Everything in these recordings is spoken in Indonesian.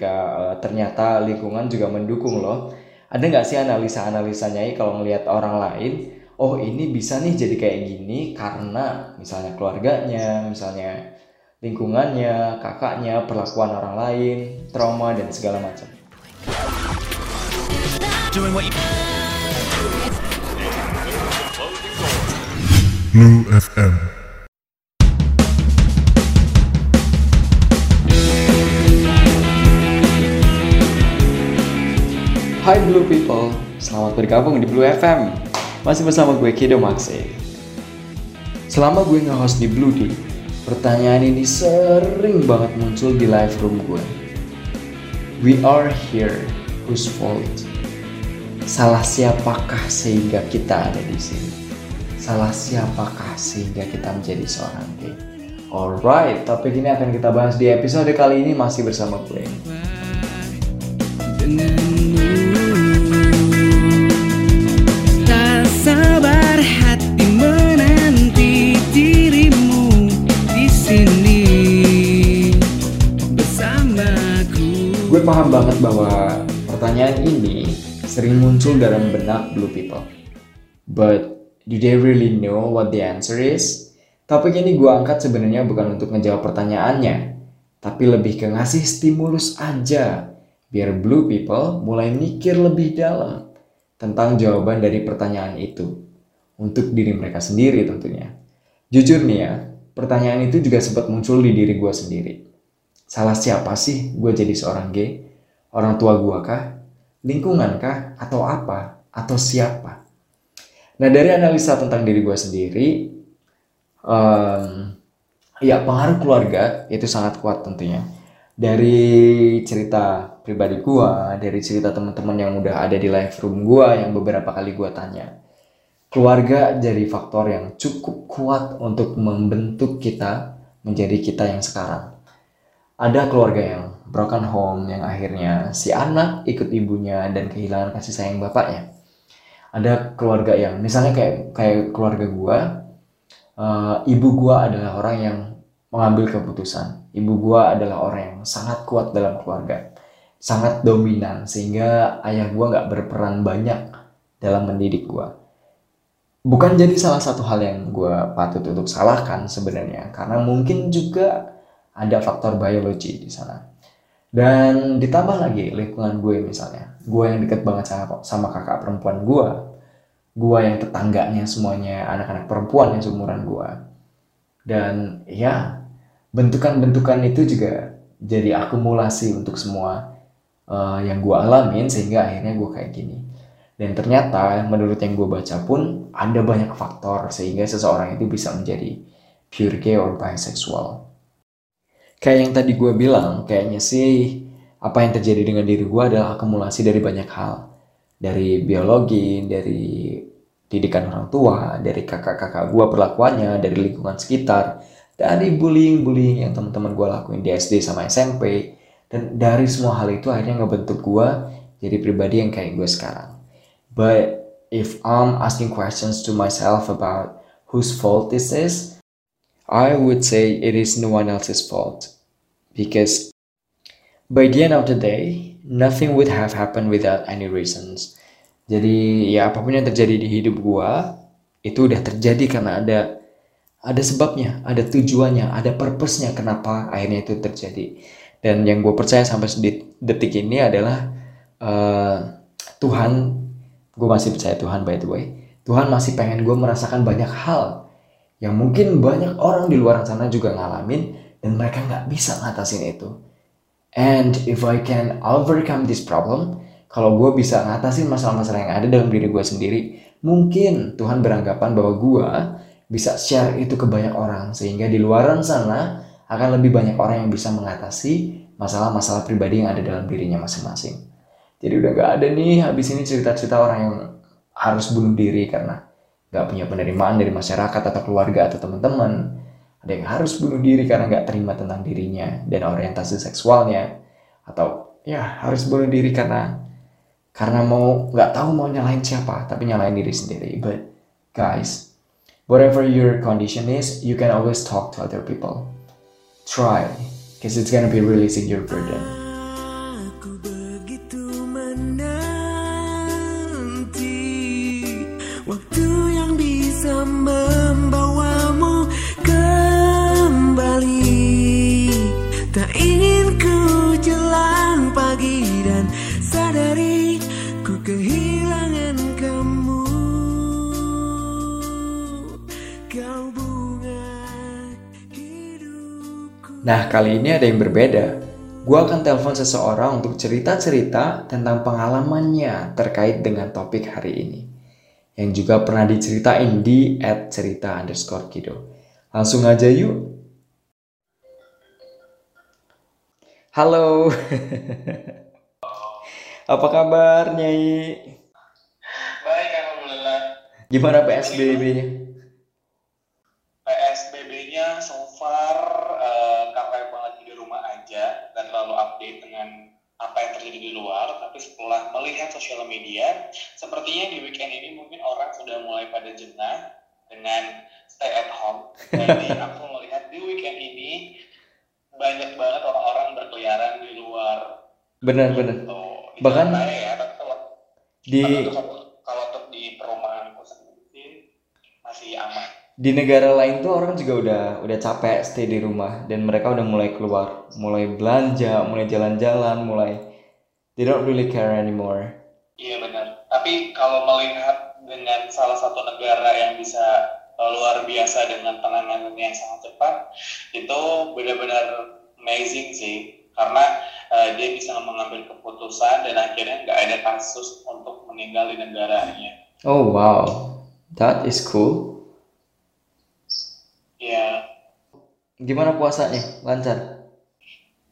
ketika uh, ternyata lingkungan juga mendukung loh. Ada nggak sih analisa-analisanya kalau ngelihat orang lain, oh ini bisa nih jadi kayak gini karena misalnya keluarganya, misalnya lingkungannya, kakaknya, perlakuan orang lain, trauma dan segala macam. Blue FM Hai Blue People, selamat bergabung di Blue FM Masih bersama gue Kido Maxi Selama gue nge-host di Blue D Pertanyaan ini sering banget muncul di live room gue We are here, whose fault? Salah siapakah sehingga kita ada di sini? Salah siapakah sehingga kita menjadi seorang gay? Alright, topik ini akan kita bahas di episode kali ini masih bersama gue. Gue paham banget bahwa pertanyaan ini sering muncul dalam benak blue people. But do they really know what the answer is? Topik ini gue angkat sebenarnya bukan untuk ngejawab pertanyaannya, tapi lebih ke ngasih stimulus aja biar blue people mulai mikir lebih dalam tentang jawaban dari pertanyaan itu untuk diri mereka sendiri tentunya. Jujur nih ya, pertanyaan itu juga sempat muncul di diri gue sendiri Salah siapa sih gue jadi seorang gay? Orang tua gue kah? Lingkungan kah? Atau apa? Atau siapa? Nah dari analisa tentang diri gue sendiri, um, ya pengaruh keluarga itu sangat kuat tentunya. Dari cerita pribadi gue, dari cerita teman-teman yang udah ada di live room gue yang beberapa kali gue tanya. Keluarga jadi faktor yang cukup kuat untuk membentuk kita menjadi kita yang sekarang ada keluarga yang broken home yang akhirnya si anak ikut ibunya dan kehilangan kasih sayang bapaknya. Ada keluarga yang misalnya kayak kayak keluarga gua, uh, ibu gua adalah orang yang mengambil keputusan. Ibu gua adalah orang yang sangat kuat dalam keluarga, sangat dominan sehingga ayah gua nggak berperan banyak dalam mendidik gua. Bukan jadi salah satu hal yang gue patut untuk salahkan sebenarnya, karena mungkin juga ada faktor biologi di sana. Dan ditambah lagi lingkungan gue misalnya. Gue yang deket banget sama, sama kakak perempuan gue. Gue yang tetangganya semuanya anak-anak perempuan yang seumuran gue. Dan ya bentukan-bentukan itu juga jadi akumulasi untuk semua uh, yang gue alamin sehingga akhirnya gue kayak gini. Dan ternyata menurut yang gue baca pun ada banyak faktor sehingga seseorang itu bisa menjadi pure gay or bisexual kayak yang tadi gue bilang, kayaknya sih apa yang terjadi dengan diri gue adalah akumulasi dari banyak hal. Dari biologi, dari didikan orang tua, dari kakak-kakak gue perlakuannya, dari lingkungan sekitar, dari bullying-bullying yang teman-teman gue lakuin di SD sama SMP. Dan dari semua hal itu akhirnya ngebentuk gue jadi pribadi yang kayak gue sekarang. But if I'm asking questions to myself about whose fault this is, I would say it is no one else's fault. Because by the end of the day, nothing would have happened without any reasons. Jadi ya apa pun yang terjadi di hidup gua itu udah terjadi karena ada ada sebabnya, ada tujuannya, ada purpose-nya kenapa akhirnya itu terjadi. Dan yang gue percaya sampai detik ini adalah uh, Tuhan, gue masih percaya Tuhan by the way. Tuhan masih pengen gue merasakan banyak hal yang mungkin banyak orang di luar sana juga ngalamin dan mereka nggak bisa ngatasin itu. And if I can overcome this problem, kalau gue bisa ngatasin masalah-masalah yang ada dalam diri gue sendiri, mungkin Tuhan beranggapan bahwa gue bisa share itu ke banyak orang sehingga di luar sana akan lebih banyak orang yang bisa mengatasi masalah-masalah pribadi yang ada dalam dirinya masing-masing. Jadi udah gak ada nih habis ini cerita-cerita orang yang harus bunuh diri karena nggak punya penerimaan dari masyarakat atau keluarga atau teman-teman. Ada yang harus bunuh diri karena nggak terima tentang dirinya dan orientasi seksualnya. Atau ya harus bunuh diri karena karena mau nggak tahu mau nyalain siapa tapi nyalain diri sendiri. But guys whatever your condition is you can always talk to other people. Try because it's gonna be releasing your burden Nah, kali ini ada yang berbeda. Gue akan telepon seseorang untuk cerita-cerita tentang pengalamannya terkait dengan topik hari ini. Yang juga pernah diceritain di at cerita underscore kido. Langsung aja yuk. Halo. Apa kabar, Nyai? Baik, Alhamdulillah. Gimana PSBB-nya? Terjadi di luar. Tapi setelah melihat sosial media, sepertinya di weekend ini mungkin orang sudah mulai pada jengah dengan stay at home. Jadi aku melihat di weekend ini banyak banget orang-orang berkeliaran di luar. Benar-benar. Gitu. Bahkan ya, tapi kalau di kalau untuk di perumahanku sendiri masih aman. di negara lain tuh orang juga udah udah capek stay di rumah dan mereka udah mulai keluar, mulai belanja, mulai jalan-jalan, mulai they don't really care anymore. Iya benar. Tapi kalau melihat dengan salah satu negara yang bisa uh, luar biasa dengan penanganannya yang sangat cepat, itu benar-benar amazing sih. Karena uh, dia bisa mengambil keputusan dan akhirnya nggak ada kasus untuk meninggal di negaranya. Oh wow, that is cool. Ya, Gimana puasanya? Lancar?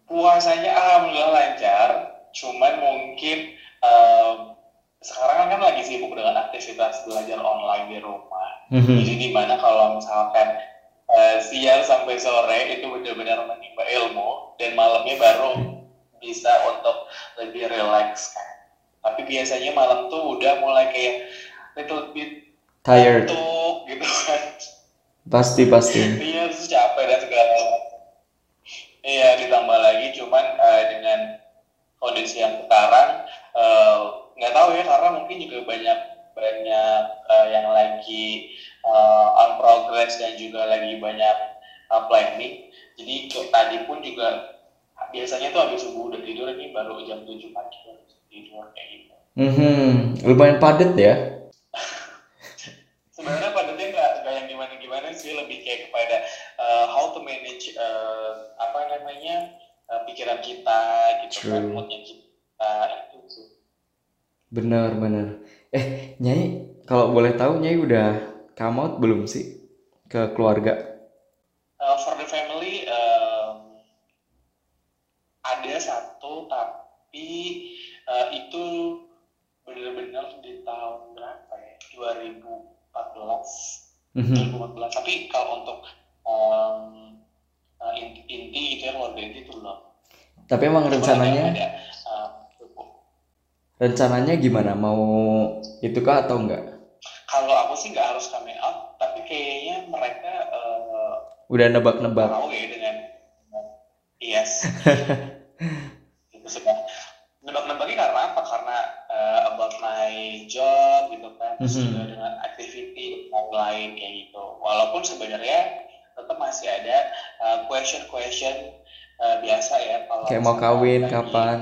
puasanya alhamdulillah lancar. Cuman mungkin um, sekarang kan lagi sibuk dengan aktivitas belajar online di rumah. Mhm. Jadi di mana kalau misalkan eh, siang sampai sore itu benar-benar menimba ilmu dan malamnya baru bisa untuk lebih relax kan. Tapi biasanya malam tuh udah mulai kayak little bit Tired? gitu kan. Pasti pasti. Iya, capek dan segala. Iya, ditambah lagi cuman eh, dengan kondisi yang sekarang eh, nggak tahu ya karena mungkin juga banyak banyak eh, yang lagi eh, on progress dan juga lagi banyak eh, planning. Jadi tadi pun juga biasanya tuh habis subuh udah tidur ini baru jam 7 pagi baru tidur kayak gitu. Mhm. Lumayan padat ya? sebenarnya padatnya nggak nggak yang gimana gimana sih lebih kayak kepada uh, how to manage uh, apa namanya uh, pikiran kita gitu kan True. moodnya kita itu sih. Bener bener. Eh, Nyai, kalau boleh tahu Nyai udah come out belum sih ke keluarga? Uh, for the family um, ada satu tapi uh, itu benar-benar di tahun berapa ya 2014 Mhm. 2014 tapi kalau untuk um, uh, inti, inti gitu ya keluarga inti itu belum Tapi emang Cuman rencananya ada, uh, rencananya gimana? Mau itu kah atau enggak? kalau aku sih nggak harus coming out tapi kayaknya mereka uh, Udah nebak-nebak. mau ya dengan yes itu sudah nebak-nebaknya karena apa karena uh, about my job gitu kan Mhm. juga dengan activity lain kayak gitu walaupun sebenarnya tetap masih ada uh, question-question uh, biasa ya kalau Kayak mau kawin lagi- kapan?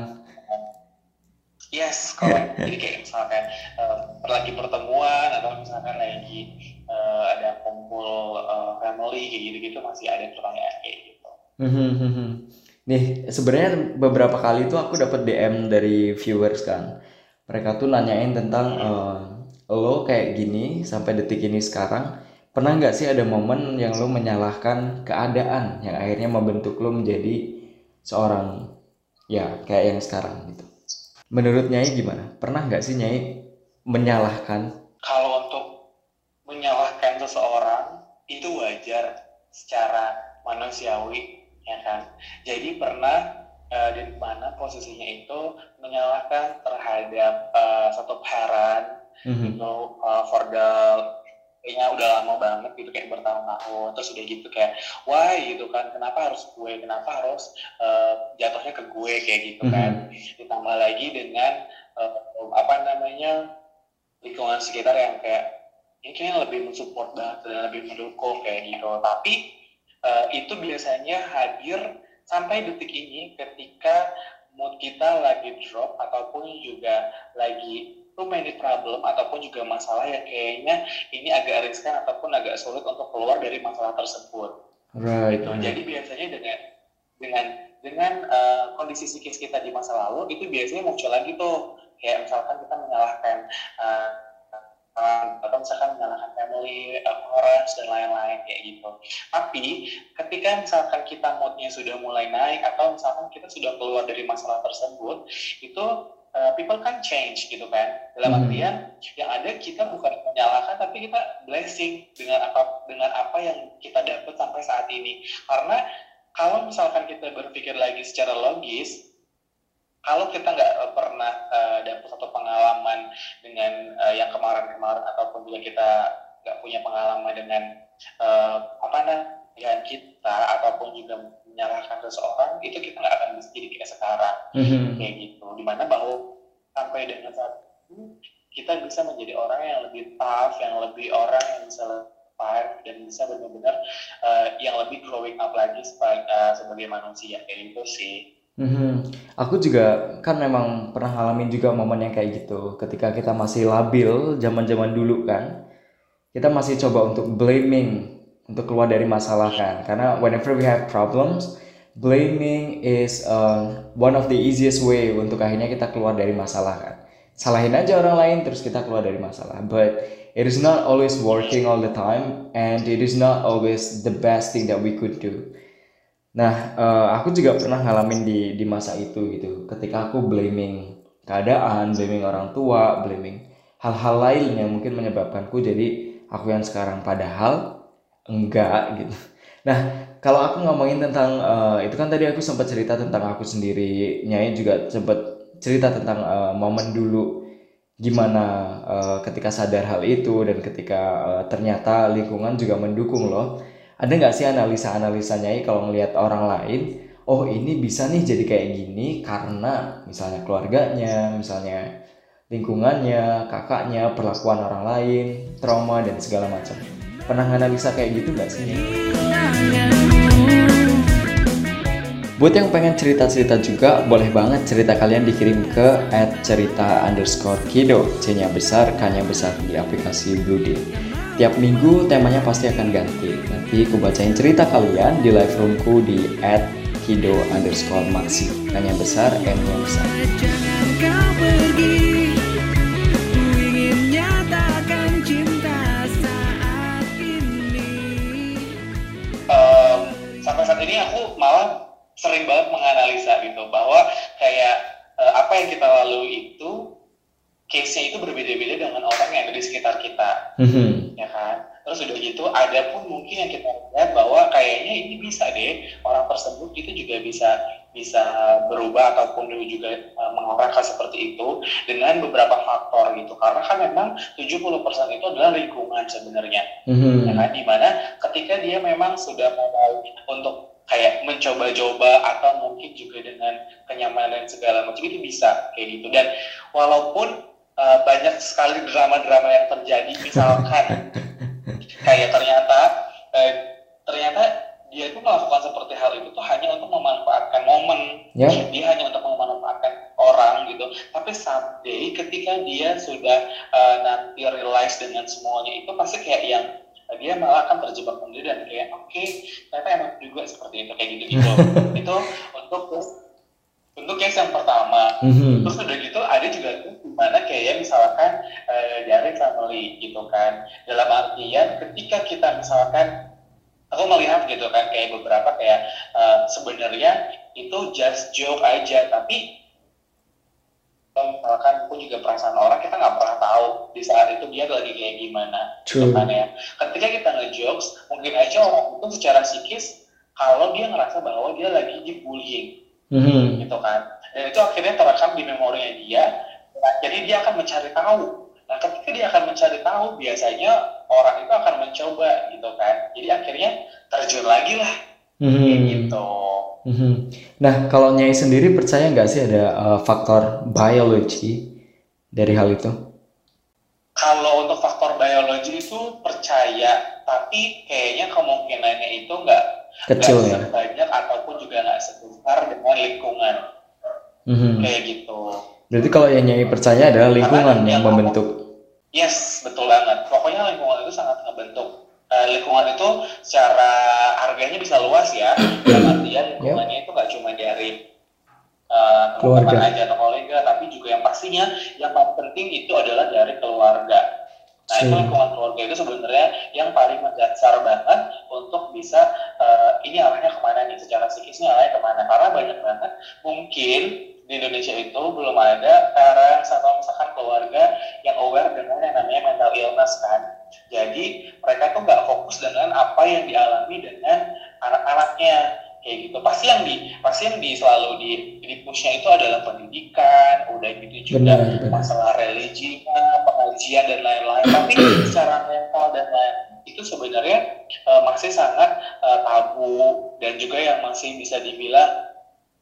Yes, correct. Jadi kayak misalkan eh, lagi pertemuan atau misalkan lagi eh, ada kumpul eh, family kayak gitu-gitu masih ada pertanyaan kayak gitu. Mhm, mhm. Nih, sebenarnya beberapa kali tuh aku dapat DM dari viewers kan. Mereka tuh nanyain tentang eh, lo kayak gini sampai detik ini sekarang pernah nggak sih ada momen yang lo menyalahkan keadaan yang akhirnya membentuk lo menjadi seorang ya kayak yang sekarang gitu. Menurut Nyai gimana? Pernah nggak sih Nyai menyalahkan? Kalau untuk menyalahkan seseorang itu wajar secara manusiawi, ya kan? Jadi pernah eh, di mana posisinya itu menyalahkan terhadap eh, satu parent Mhm. know uh, for the kayaknya udah lama banget gitu kayak bertahun-tahun. Terus udah gitu kayak why? gitu kan. Kenapa harus gue? Kenapa harus uh, jatuhnya ke gue? Kayak gitu kan. Ditambah lagi dengan uh, apa namanya lingkungan sekitar yang kayak ini kayaknya lebih mensupport banget dan lebih mendukung kayak gitu. Tapi uh, itu biasanya hadir sampai detik ini ketika mood kita lagi drop ataupun juga lagi too many problem ataupun juga masalah yang kayaknya ini agak riskan ataupun agak sulit untuk keluar dari masalah tersebut. Right. Gitu. right. Jadi biasanya dengan dengan dengan uh, kondisi psikis kita di masa lalu itu biasanya muncul lagi tuh kayak misalkan kita menyalahkan uh, atau misalkan menyalahkan family, uh, parents dan lain-lain kayak gitu. Tapi ketika misalkan kita moodnya sudah mulai naik atau misalkan kita sudah keluar dari masalah tersebut, itu uh, people can change gitu kan. Dalam hmm. artian yang ada kita bukan menyalahkan tapi kita blessing dengan apa dengan apa yang kita dapat sampai saat ini. Karena kalau misalkan kita berpikir lagi secara logis, kalau kita nggak pernah uh, dapat satu pengalaman dengan uh, yang kemarin-kemarin ataupun juga kita nggak punya pengalaman dengan uh, apa namanya kita ataupun juga menyalahkan seseorang itu kita nggak akan bisa jadi kayak sekarang mm-hmm. kayak gitu di mana bahwa sampai dengan saat ini kita bisa menjadi orang yang lebih tough yang lebih orang yang bisa survive dan bisa benar-benar uh, yang lebih growing up lagi sebagai, uh, sebagai manusia kayak gitu sih Mhm. Aku juga kan memang pernah ngalamin juga momen yang kayak gitu. Ketika kita masih labil zaman-zaman dulu kan, kita masih coba untuk blaming untuk keluar dari masalah kan. Karena whenever we have problems, blaming is uh, one of the easiest way untuk akhirnya kita keluar dari masalah kan. Salahin aja orang lain terus kita keluar dari masalah. But it is not always working all the time and it is not always the best thing that we could do. Nah, uh, aku juga pernah ngalamin di di masa itu gitu. Ketika aku blaming keadaan, blaming orang tua, blaming hal-hal lain yang mungkin menyebabkanku jadi aku yang sekarang padahal enggak gitu. Nah, kalau aku ngomongin tentang uh, itu kan tadi aku sempat cerita tentang aku sendiri, Nyai juga sempat cerita tentang uh, momen dulu gimana uh, ketika sadar hal itu dan ketika uh, ternyata lingkungan juga mendukung loh ada nggak sih analisa-analisanya kalau ngelihat orang lain oh ini bisa nih jadi kayak gini karena misalnya keluarganya misalnya lingkungannya kakaknya perlakuan orang lain trauma dan segala macam pernah analisa kayak gitu nggak sih Buat yang pengen cerita-cerita juga, boleh banget cerita kalian dikirim ke at cerita underscore kido, C-nya besar, K-nya besar di aplikasi Blue Deal. Tiap minggu temanya pasti akan ganti. Nanti aku bacain cerita kalian di live roomku di at kido underscore maxi. Tanya besar, M-nya besar. Sering banget menganalisa gitu bahwa kayak uh, apa yang kita lalui itu case-nya itu berbeda-beda dengan orang yang ada di sekitar kita, mm-hmm. ya kan? Terus udah gitu, ada pun mungkin yang kita lihat bahwa kayaknya ini bisa deh orang tersebut itu juga bisa bisa berubah ataupun juga uh, seperti itu dengan beberapa faktor gitu. Karena kan memang 70% itu adalah lingkungan sebenarnya, mm-hmm. ya kan? Di mana ketika dia memang sudah mau untuk kayak mencoba-coba atau mungkin juga dengan kenyamanan segala macam itu bisa kayak gitu. Dan walaupun uh, banyak sekali drama-drama yang terjadi misalkan kayak ternyata uh, ternyata dia itu melakukan seperti hal itu tuh hanya untuk memanfaatkan momen. Yeah. dia hanya untuk memanfaatkan orang gitu. Tapi someday ketika dia sudah uh, nanti realize dengan semuanya itu pasti kayak yang dia malah akan terjebak sendiri dan kayak oke okay, ternyata emang juga seperti itu kayak gitu gitu itu untuk untuk case yang pertama. Mm-hmm. terus udah gitu ada juga mana kayak misalkan uh, dari family gitu kan. Dalam artian ketika kita misalkan aku melihat gitu kan kayak beberapa kayak uh, sebenarnya itu just joke aja tapi misalkan pun juga perasaan orang kita nggak pernah tahu di saat itu dia lagi kayak gimana. Gitu kan ya? Ketika kita ngejokes mungkin aja orang itu secara psikis kalau dia ngerasa bahwa dia lagi dibullying. Mm-hmm. gitu kan? Dan itu akhirnya terekam di memorinya dia. Nah, jadi dia akan mencari tahu. Nah ketika dia akan mencari tahu biasanya orang itu akan mencoba gitu kan? Jadi akhirnya terjun lagi lah. Mm-hmm. gitu mm-hmm. nah kalau Nyai sendiri percaya nggak sih ada uh, faktor biologi dari hal itu? Kalau untuk faktor biologi itu percaya tapi kayaknya kemungkinannya itu nggak kecil ya? banyak ataupun juga nggak sebesar dengan lingkungan. Mm-hmm. kayak gitu. Berarti kalau yang nyai percaya adalah lingkungan Karena yang membentuk. Yes betul banget. Pokoknya lingkungan itu sangat uh, lingkungan itu secara harganya bisa luas ya. Dalam artian lingkungannya yeah. itu uh, teman-teman aja atau kolega tapi juga yang pastinya yang paling penting itu adalah dari keluarga. Nah itu lingkungan keluarga itu sebenarnya yang paling mendasar banget untuk bisa uh, ini arahnya ke mana nih secara psikisnya arahnya ke mana. Karena banyak banget mungkin di Indonesia itu belum ada parents atau misalkan keluarga yang aware dengan yang namanya mental illness kan. Jadi mereka tuh nggak fokus dengan apa yang dialami dengan anak-anaknya. Kayak gitu. Pasti yang di pasti yang di selalu di di pushnya itu adalah pendidikan udah gitu juga benar, benar. masalah religinya pengajian dan lain-lain. Tapi secara mental dan lain itu sebenarnya uh, masih sangat uh, tabu. Dan juga yang masih bisa dibilang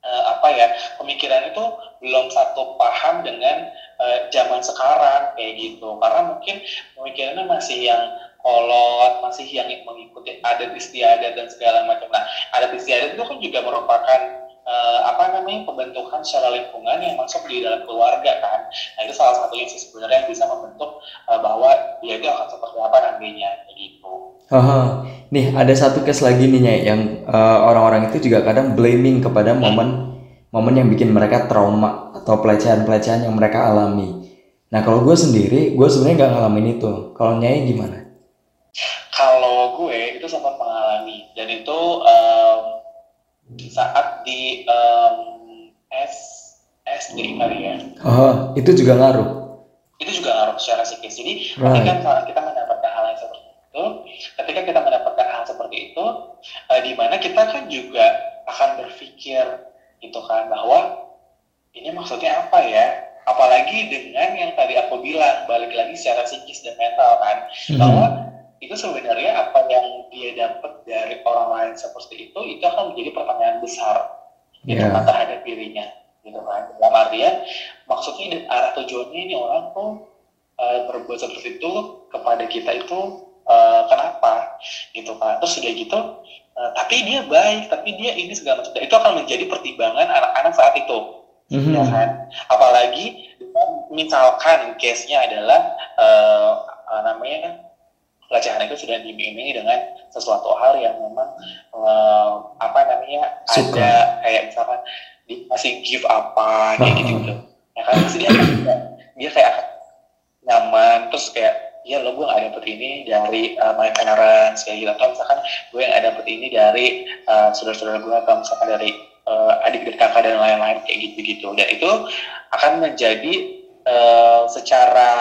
uh, apa ya pemikiran itu belum satu paham dengan uh, zaman sekarang kayak gitu karena mungkin pemikirannya masih yang kolot masih yang mengikuti adat istiadat dan segala macam. Nah, adat istiadat itu kan juga merupakan uh, apa namanya pembentukan secara lingkungan yang masuk di dalam keluarga kan. Nah itu salah satunya sih sebenarnya yang bisa membentuk uh, bahwa dia itu akan seperti apa nantinya gitu. Aha. Nih ada satu case lagi nih Nyai, yang uh, orang-orang itu juga kadang blaming kepada momen momen yang bikin mereka trauma atau pelecehan-pelecehan yang mereka alami. Nah kalau gue sendiri, gue sebenarnya nggak ngalamin itu. Kalau Nyai gimana? Kalau gue itu sempat mengalami dan itu um, saat di um, S SD kali ya. Oh, itu juga ngaruh. Itu juga ngaruh secara psikis. Jadi right. ketika kita seperti itu, ketika kita mendapatkan hal seperti itu, uh, di mana kita kan juga akan berpikir gitu kan bahwa ini maksudnya apa ya? Apalagi dengan yang tadi aku bilang balik lagi secara psikis dan mental kan, mm -hmm. bahwa itu sebenarnya apa yang dia dapat dari orang lain seperti itu itu akan menjadi pertanyaan besar gitu yeah. kan terhadap dirinya gitu kan dalam artian maksudnya dan arah tujuannya ini orang tuh uh, berbuat seperti itu kepada kita itu uh, kenapa gitu kan terus sudah gitu uh, tapi dia baik tapi dia ini segala macam. Itu akan menjadi pertimbangan anak-anak saat itu. Mm-hmm. ya kan? Apalagi misalkan case-nya adalah uh, uh, namanya pelecehan itu sudah diiming dengan sesuatu hal yang memang uh, apa namanya Suka. ada kayak misalkan dikasih gift apa kayak gitu gitu ya kan? Pasti dia dia kayak nyaman terus kayak ya lo gue gak dapet ini dari uh, my parents kayak gitu. Atau misalkan gue yang dapet ini dari uh, saudara-saudara gue atau misalkan dari uh, adik dan kakak dan lain-lain kayak gitu gitu dan itu akan menjadi uh, secara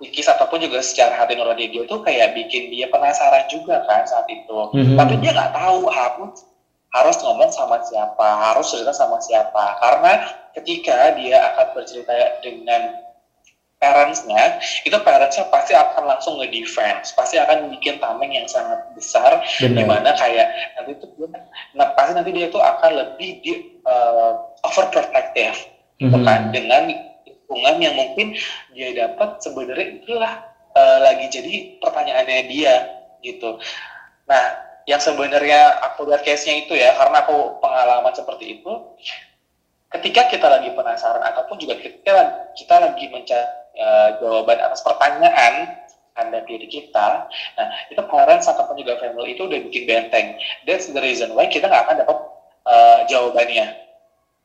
psikis ataupun juga secara hati nurani dia tuh kayak bikin dia penasaran juga kan saat itu. Mm-hmm. tapi dia nggak tahu harus harus ngomong sama siapa harus cerita sama siapa. Karena ketika dia akan bercerita dengan parentsnya itu parentsnya pasti akan langsung nge-defense pasti akan bikin tameng yang sangat besar Benar. di mana kayak nanti itu nah pasti nanti dia tuh akan lebih di uh, overprotective mm-hmm. gitu kan dengan lingkungan yang mungkin dia dapat sebenarnya itulah uh, lagi jadi pertanyaannya dia gitu. Nah, yang sebenarnya aku lihat case-nya itu ya, karena aku pengalaman seperti itu, ketika kita lagi penasaran ataupun juga ketika kita lagi mencari uh, jawaban atas pertanyaan anda diri kita, nah itu parents ataupun juga family itu udah bikin benteng. That's the reason why kita nggak akan dapat uh, jawabannya.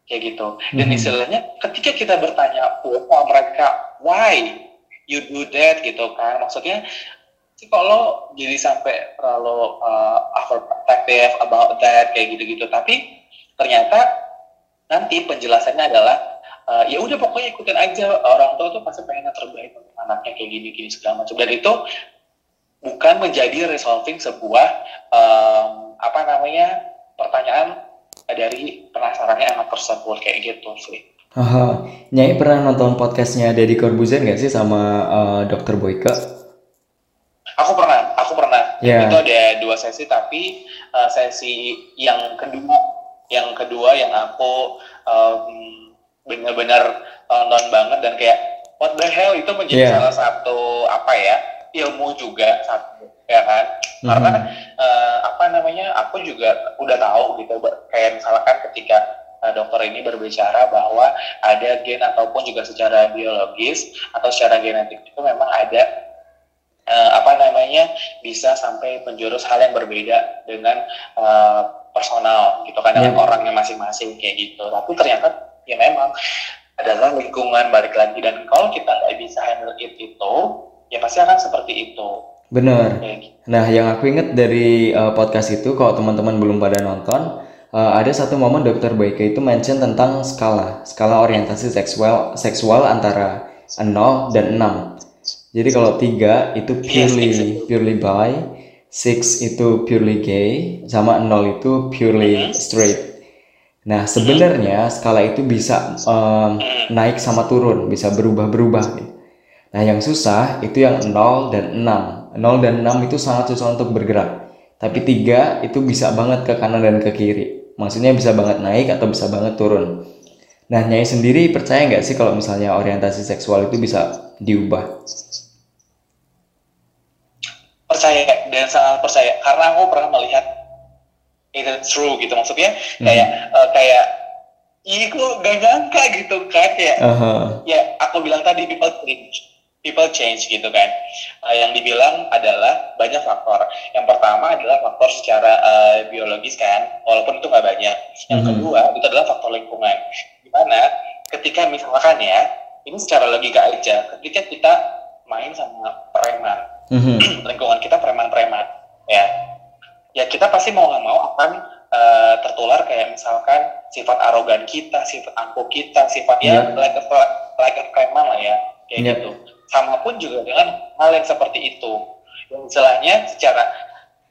Kayak gitu. Dan hmm. istilahnya ketika kita bertanya sama mereka why you do that? gitu kan. Maksudnya sih kalau jadi sampai terlalu uh, overprotective about that kayak gitu-gitu. Tapi ternyata nanti penjelasannya adalah uh, ya udah pokoknya ikutin aja orang tua tuh pasti pengen yang terbaik untuk anaknya kayak gini-gini segala macam dan itu bukan menjadi resolving sebuah um, apa namanya pertanyaan dari penasarannya anak tersebut kayak gitu sih. Aha. Nyai pernah nonton podcastnya Deddy Corbuzier nggak sih sama uh, Dokter Boyka? Aku pernah, aku pernah. Yeah. Itu ada dua sesi, tapi uh, sesi yang kedua, yang kedua yang aku um, benar-benar tonton banget dan kayak what the hell itu menjadi yeah. salah satu apa ya ilmu juga satu ya kan mm-hmm. karena uh, apa namanya aku juga udah tahu gitu kayak misalkan ketika uh, dokter ini berbicara bahwa ada gen ataupun juga secara biologis atau secara genetik itu memang ada uh, apa namanya bisa sampai menjurus hal yang berbeda dengan uh, personal gitu kan dengan yeah. orangnya masing-masing kayak gitu tapi ternyata ya memang adalah lingkungan balik lagi dan kalau kita nggak bisa handle it itu ya pasti akan seperti itu Bener. Kayak gitu. Nah, yang aku inget dari uh, podcast itu, kalau teman-teman belum pada nonton, uh, ada satu momen Dokter Boyke itu mention tentang skala, skala orientasi seksual seksual antara 0 dan 6. Jadi kalau tiga itu purely purely bi, six itu purely gay, sama 0 itu purely straight. Nah, sebenarnya skala itu bisa um, naik sama turun, bisa berubah-berubah. Nah, yang susah itu yang 0 dan 6. 0 dan 6 itu sangat susah untuk bergerak. Tapi 3 itu bisa banget ke kanan dan ke kiri. Maksudnya bisa banget naik atau bisa banget turun. Nah, Nyai sendiri percaya nggak sih kalau misalnya orientasi seksual itu bisa diubah? percaya dan sangat percaya karena aku pernah melihat itu true gitu. Maksudnya kayak eh, kayak Ih, kok gak nyangka gitu kan. Kayak Aha. ya aku bilang tadi people change. People change gitu kan. Eh, yang dibilang adalah banyak faktor. Yang pertama adalah faktor secara eh, biologis kan walaupun itu nggak banyak. Yang Mhm. kedua itu adalah faktor lingkungan. Di mana ketika misalkan ya ini secara logika aja ketika kita main sama preman Mhm. lingkungan kita preman-preman ya ya kita pasti mau nggak mau akan eh, tertular kayak misalkan sifat arogan kita sifat angkuh kita sifat ya Iya. like a, like a preman lah ya kayak Iya. gitu sama pun juga dengan hal yang seperti itu yang istilahnya secara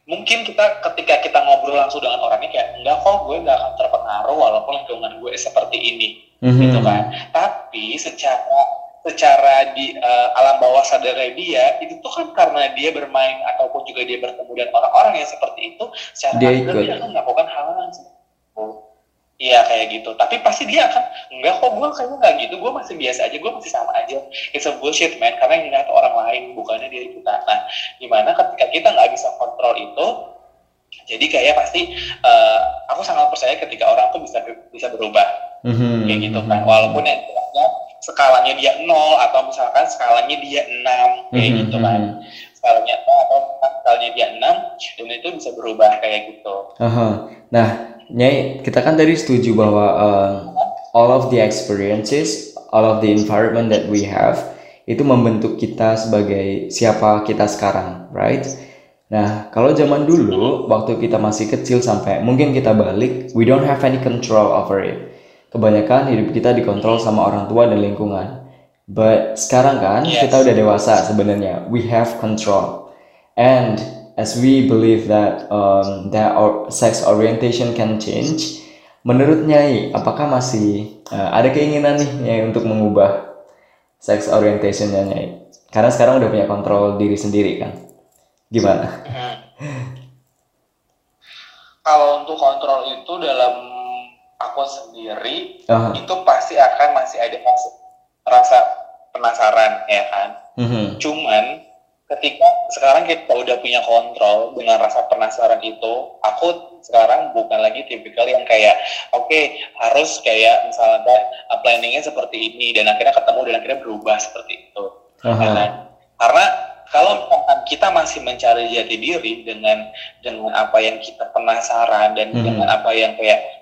mungkin kita ketika kita ngobrol langsung dengan orangnya kayak enggak kok gue nggak akan terpengaruh walaupun lingkungan gue seperti ini Mhm. gitu kan tapi secara secara di eh, alam bawah sadar dia itu tuh kan karena dia bermain ataupun juga dia bertemu dengan orang-orang yang seperti itu secara Dia ikut. dia akan melakukan hal yang seperti itu iya kayak gitu. Tapi pasti dia akan enggak kok gue kayaknya nggak gitu. Gue masih biasa aja gue masih sama aja. It's a bullshit man. Karena yang dilihat orang lain bukannya diri kita nah di mana ketika kita nggak bisa kontrol itu jadi kayak pasti eh, aku sangat percaya ketika orang tuh bisa bisa berubah. Mhm. kayak gitu kan. Walaupun yang istilahnya skalanya dia nol atau misalkan skalanya dia 6 kayak Mhm, gitu kan mhm. skalanya nol atau skalanya dia 6 dan itu bisa berubah kayak gitu Aha. Nah, Nyai, kita kan tadi setuju bahwa um, all of the experiences, all of the environment that we have itu membentuk kita sebagai siapa kita sekarang, right? Nah, kalau zaman dulu, waktu kita masih kecil sampai mungkin kita balik, we don't have any control over it. Kebanyakan hidup kita dikontrol sama orang tua dan lingkungan. But sekarang kan Yes. kita udah dewasa sebenarnya, we have control. And as we believe that um, that our sex orientation can change, menurut Nyai, apakah masih uh, ada keinginan nih Nyai untuk mengubah sex orientationnya Nyai? Karena sekarang udah punya kontrol diri sendiri kan? Gimana? kalau untuk kontrol itu dalam aku sendiri Ah, itu pasti akan masih ada rasa, rasa penasaran ya kan? Mhm, cuman ketika sekarang kita udah punya kontrol dengan rasa penasaran itu aku sekarang bukan lagi tipikal yang kayak oke harus kayak misalkan uh, planningnya seperti ini dan akhirnya ketemu dan akhirnya berubah seperti itu. Ya aha, kan? karena kalau kita masih mencari jati diri dengan dengan apa yang kita penasaran dan Mhm. dengan apa yang kayak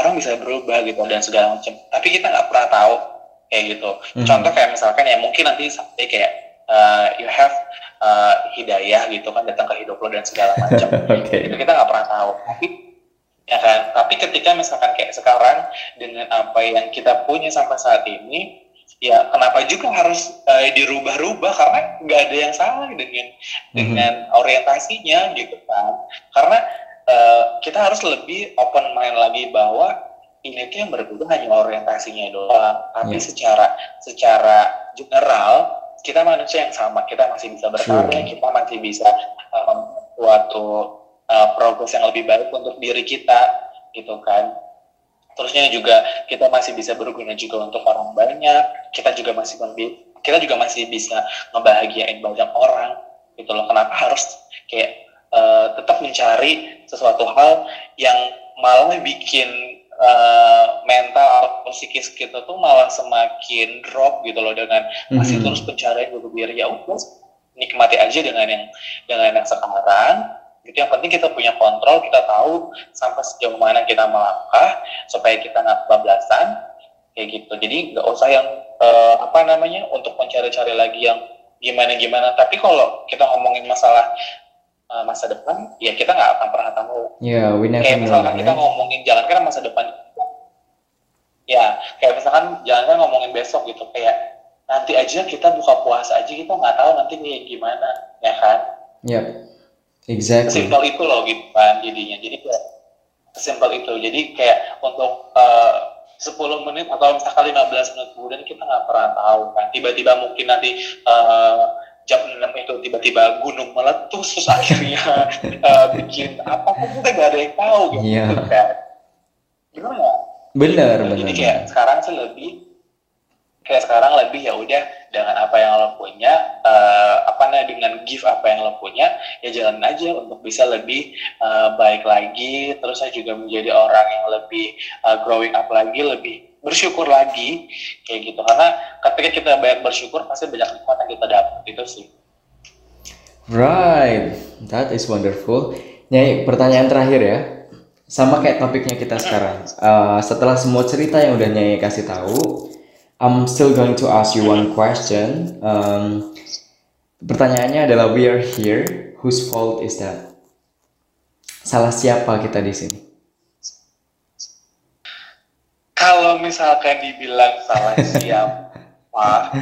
orang bisa berubah gitu dan segala macam. Tapi kita nggak pernah tahu kayak gitu. Mhm. contoh kayak misalkan ya mungkin nanti sampai kayak uh, you have uh, hidayah gitu kan datang ke hidup lo dan segala macam. Oke, itu kita nggak pernah tahu. Tapi ya kan? Tapi ketika misalkan kayak sekarang dengan apa yang kita punya sampai saat ini ya kenapa juga harus eh, dirubah-rubah? Karena nggak ada yang salah dengan dengan orientasinya gitu kan. Karena eh, kita harus lebih open mind lagi bahwa ini tuh yang berbeda hanya orientasinya doang. Tapi Ya. secara secara general kita manusia yang sama. Kita masih bisa berkarya kita masih bisa membuat suatu eh, progres yang lebih baik untuk diri kita gitu kan. Terusnya juga kita masih bisa berguna juga untuk orang banyak. Kita juga masih kita juga masih bisa ngebahagiain banyak orang gitu loh. Kenapa harus kayak eh, tetap mencari sesuatu hal yang malah bikin eh, mental atau psikis kita tuh malah semakin drop gitu loh dengan masih Mhm. terus pencarian diri diri ya udah nikmati aja dengan yang dengan yang sekarang Gitu. Yang penting kita punya kontrol, kita tahu sampai sejauh mana kita melangkah supaya kita nggak kebablasan kayak gitu. Jadi nggak usah yang uh, apa namanya untuk mencari-cari lagi yang gimana-gimana. Tapi kalau kita ngomongin masalah uh, masa depan, ya kita nggak akan pernah tahu. Ya, yeah, we never Kayak misalkan kita ngomongin jalan kan masa depan. Ya, kayak misalkan jangan kan ngomongin besok gitu kayak nanti aja kita buka puasa aja kita nggak tahu nanti kayak gimana, ya kan? Ya, yep. exactly. Simpel itu loh gitu kan jadinya. Jadi kayak simpel itu. Jadi kayak untuk uh, 10 menit atau misalkan 15 menit kemudian kita nggak pernah tahu kan tiba-tiba mungkin nanti uh, jam 6 itu tiba-tiba gunung meletus terus akhirnya uh, bikin apa pun kita nggak ada yang tahu gitu yeah. kan gimana benar gitu. benar jadi kayak sekarang sih lebih kayak sekarang lebih ya udah dengan apa yang lo punya uh, apa namanya dengan gift apa yang lo punya ya jalan aja untuk bisa lebih uh, baik lagi terus saya juga menjadi orang yang lebih uh, growing up lagi lebih bersyukur lagi kayak gitu karena ketika kita banyak bersyukur pasti banyak nikmat yang kita dapat itu sih right that is wonderful Nyai pertanyaan terakhir ya sama kayak topiknya kita sekarang uh, setelah semua cerita yang udah Nyai kasih tahu I'm still going to ask you one question. Um, pertanyaannya adalah we are here. Whose fault is that? Salah siapa kita di sini? Kalau misalkan dibilang salah siapa,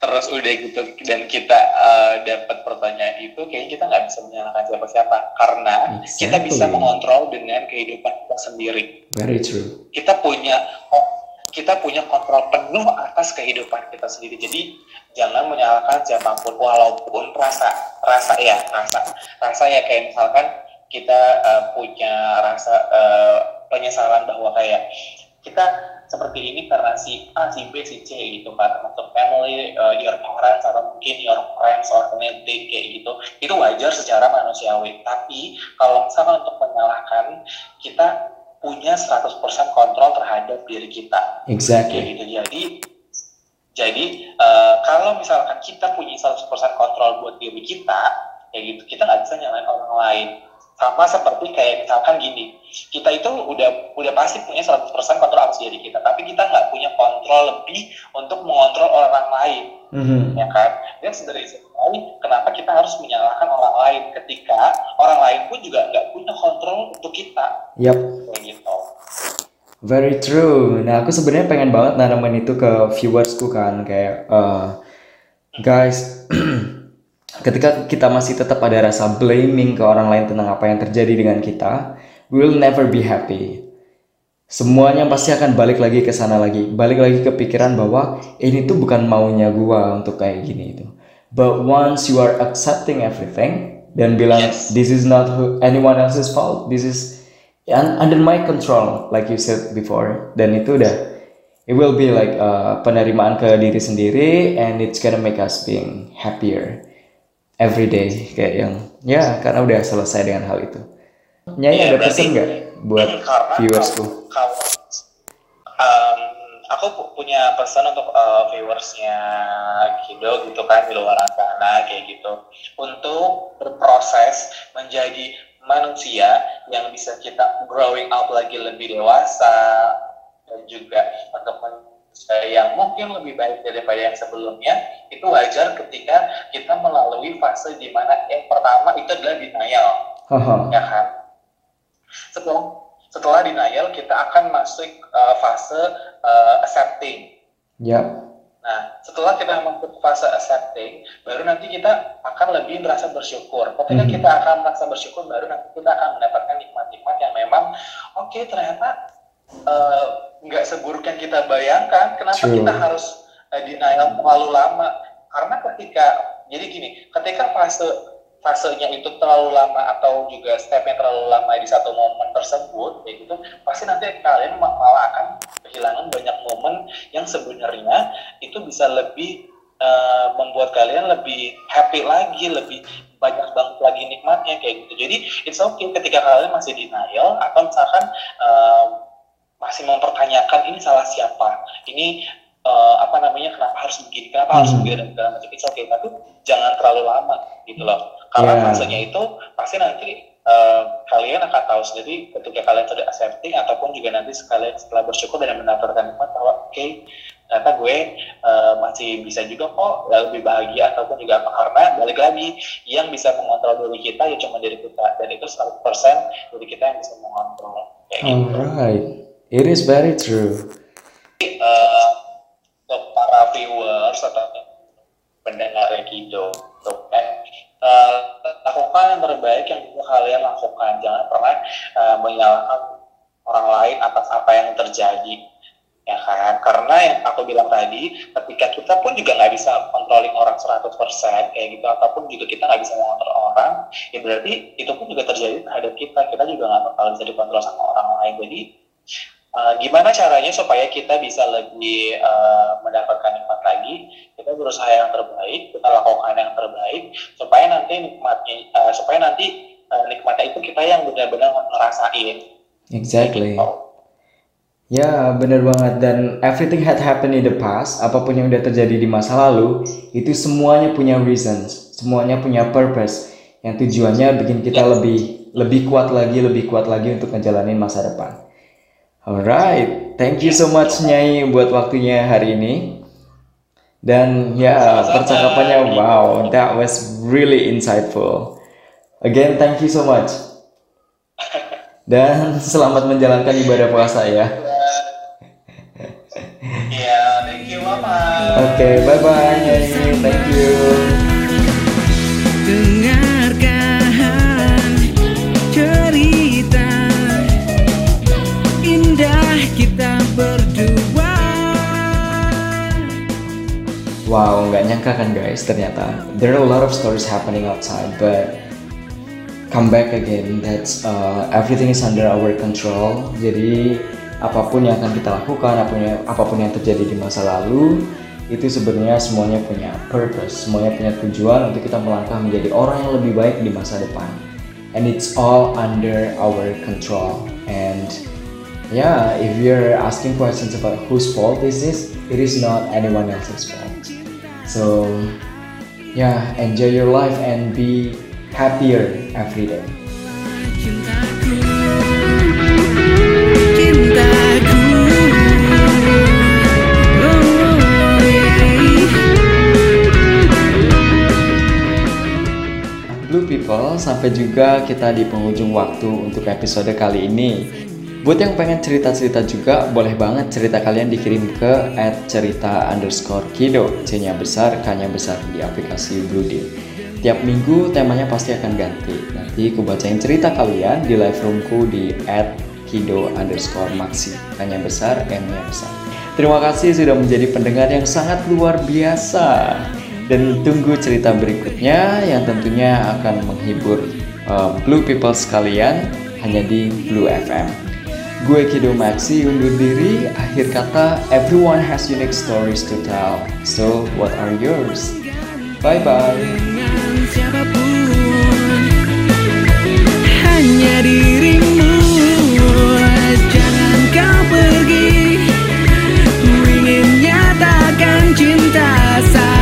terus udah gitu dan kita uh, dapat pertanyaan itu, kayaknya kita nggak bisa menyalahkan siapa-siapa karena exactly. kita bisa mengontrol dengan kehidupan kita sendiri. Very true. Kita punya oh, kita punya kontrol penuh atas kehidupan kita sendiri. Jadi jangan menyalahkan siapa pun walaupun rasa rasa ya rasa rasa ya kayak misalkan kita uh, punya rasa uh, penyesalan bahwa kayak kita seperti ini karena si A, si B, si C gitu kan termasuk family, uh, your parents atau mungkin your friends or community kayak gitu itu wajar secara manusiawi tapi kalau misalkan untuk menyalahkan kita punya 100% kontrol terhadap diri kita. Exactly. Gitu. Jadi jadi uh, kalau misalkan kita punya 100% kontrol buat diri kita, ya gitu, kita nggak bisa nyalain orang lain. Sama seperti kayak misalkan gini, kita itu udah udah pasti punya 100% kontrol atas diri kita, tapi kita nggak punya kontrol lebih untuk mengontrol orang lain, mm-hmm. ya kan? Dan dari sekali, kenapa kita harus menyalahkan orang lain ketika orang lain pun juga nggak punya kontrol untuk kita? Kayak gitu. Very true. Nah, aku sebenarnya pengen banget nanamin itu ke viewersku kan, kayak uh, guys. ketika kita masih tetap ada rasa blaming ke orang lain tentang apa yang terjadi dengan kita, we will never be happy. Semuanya pasti akan balik lagi ke sana lagi, balik lagi ke pikiran bahwa ini tuh bukan maunya gua untuk kayak gini itu. But once you are accepting everything dan bilang yes. this is not anyone else's fault, this is under my control, like you said before, dan itu udah it will be like uh, penerimaan ke diri sendiri and it's gonna make us being happier everyday kayak yang ya karena udah selesai dengan hal itu. Nyai ya, ada pesan nggak buat viewersku? Kalau, um, aku punya pesan untuk uh, viewersnya Kido gitu kan di luar sana kayak gitu untuk berproses menjadi manusia yang bisa kita growing up lagi lebih dewasa dan juga untuk yang mungkin lebih baik daripada yang sebelumnya itu wajar ketika kita melalui fase di mana yang pertama itu adalah denial uh-huh. ya kan setelah setelah denial kita akan masuk uh, fase uh, accepting ya yeah. Nah, setelah kita masuk fase accepting, baru nanti kita akan lebih merasa bersyukur. Ketika mm -hmm. kita akan merasa bersyukur, baru nanti kita akan mendapatkan nikmat-nikmat yang memang, oke okay, ternyata nggak uh, seburuk yang kita bayangkan. Kenapa True. kita harus uh, denial terlalu lama? Karena ketika jadi gini, ketika fase fasenya itu terlalu lama atau juga stepnya terlalu lama di satu momen tersebut, ya gitu, pasti nanti kalian malah akan kehilangan banyak momen yang sebenarnya itu bisa lebih uh, membuat kalian lebih happy lagi, lebih banyak banget lagi nikmatnya kayak gitu. Jadi it's okay ketika kalian masih denial atau misalkan uh, masih mempertanyakan ini salah siapa. Ini uh, apa namanya kenapa harus begini kenapa harus Hmm. begini dan segala macam. Itu oke tapi jangan terlalu lama gitu loh. Karena Yeah. fasenya itu pasti nanti uh, kalian akan tahu sendiri ketika kalian sudah accepting ataupun juga nanti sekalian setelah bersyukur dan mendapatkan nikmat bahwa oke ternyata gue uh, masih bisa juga kok lebih bahagia ataupun juga apa karena balik lagi yang bisa mengontrol diri kita ya cuma diri kita. Dan itu 100% diri kita yang bisa mengontrol. Kayak gitu. Alright, it is very true. untuk para viewers atau pendengar Kido tuh kan eh, lakukan yang terbaik yang kalian lakukan. Jangan pernah eh, menyalahkan orang lain atas apa yang terjadi ya kan? Karena yang aku bilang tadi ketika kita pun juga nggak bisa controlling orang 100% kayak gitu ataupun juga kita nggak bisa mengontrol orang ya berarti itu pun juga terjadi terhadap kita. Kita juga nggak bakal bisa dikontrol sama orang lain. Jadi Uh, gimana caranya supaya kita bisa lebih uh, mendapatkan nikmat lagi kita berusaha yang terbaik kita lakukan yang terbaik supaya nanti nikmatnya uh, supaya nanti uh, nikmatnya itu kita yang benar-benar ngerasain Exactly. Oh, Ya, bener banget. Dan everything had happened in the past, apa pun yang udah terjadi di masa lalu, itu semuanya punya reasons, semuanya punya purpose, yang tujuannya bikin kita lebih lebih kuat lagi, lebih kuat lagi untuk ngejalanin masa depan. Alright, thank you so much Nyai buat waktunya hari ini. Dan ya, Sama-sama. percakapannya wow, that was really insightful. Again, thank you so much. Dan selamat menjalankan ibadah puasa ya. Thank you mama Oke, bye bye Nyai. Thank you. Wow, nggak nyangka kan guys, ternyata there are a lot of stories happening outside, but come back again. That's uh, everything is under our control. Jadi apa pun yang akan kita lakukan, apa pun yang, apa pun yang terjadi di masa lalu, itu sebenarnya semuanya punya purpose, semuanya punya tujuan untuk kita melangkah menjadi orang yang lebih baik di masa depan. And it's all under our control. And yeah, if you're asking questions about whose fault is this, it is not anyone else's fault. So, yeah, enjoy your life and be happier every day. Blue People, sampai juga kita di penghujung waktu untuk episode kali ini. Buat yang pengen cerita-cerita juga, boleh banget cerita kalian dikirim ke cerita underscore kido, C-nya besar, K-nya besar di aplikasi Blue Deal. Tiap minggu temanya pasti akan ganti. Nanti aku bacain cerita kalian di live roomku di kido underscore maxi, K-nya besar, M-nya besar. Terima kasih sudah menjadi pendengar yang sangat luar biasa. Dan tunggu cerita berikutnya yang tentunya akan menghibur uh, Blue People sekalian hanya di Blue FM. Gue Kido Maxi undur diri. Akhir kata, everyone has unique stories to tell. So, what are yours? Bye bye. dengan siapa pun hanya dirimu jangan kau pergi ku ingin nyatakan cinta saat